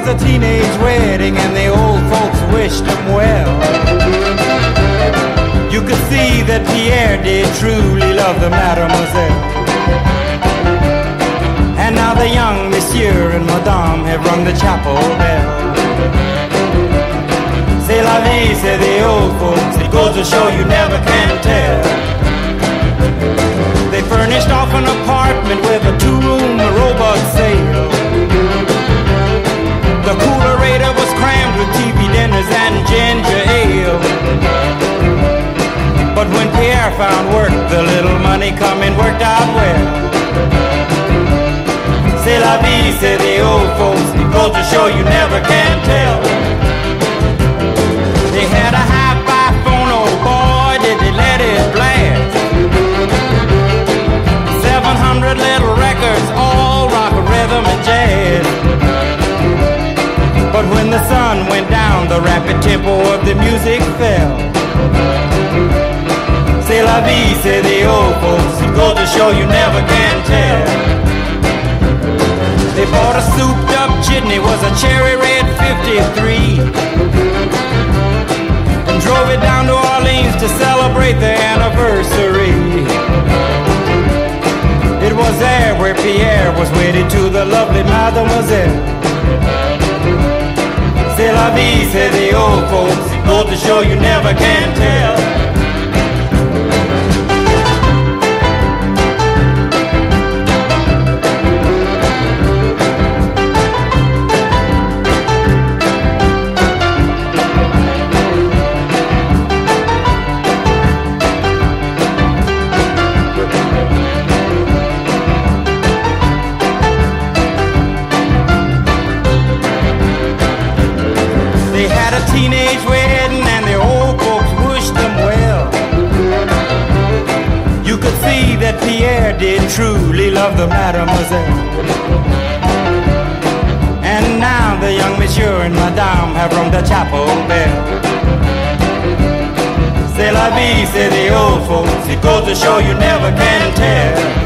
was a teenage wedding and the old folks wished him well. You could see that Pierre did truly love the mademoiselle. And now the young monsieur and madame have rung the chapel bell. C'est la vie, say the old folks. It goes to show you never can tell. They furnished off an apartment with a found work, the little money coming worked out well. C'est la vie, say the old folks. Goes to show you never can tell. They had a hi-fi phone, oh boy, did they let it blast. 700 little records, all rock, rhythm, and jazz. But when the sun went down, the rapid tempo of the music fell. Vie, say the old folks. It goes to show you never can tell. They bought a souped up jitney, was a cherry red 53. And drove it down to Orleans to celebrate their anniversary. It was there where Pierre was wedded to the lovely mademoiselle. C'est la vie, say the old folks. It goes to show you never can tell. Had a teenage wedding and the old folks wished them well. You could see that Pierre did truly love the mademoiselle. And now the young monsieur and madame have rung the chapel bell. C'est la vie, say the old folks. It goes to show you never can tell.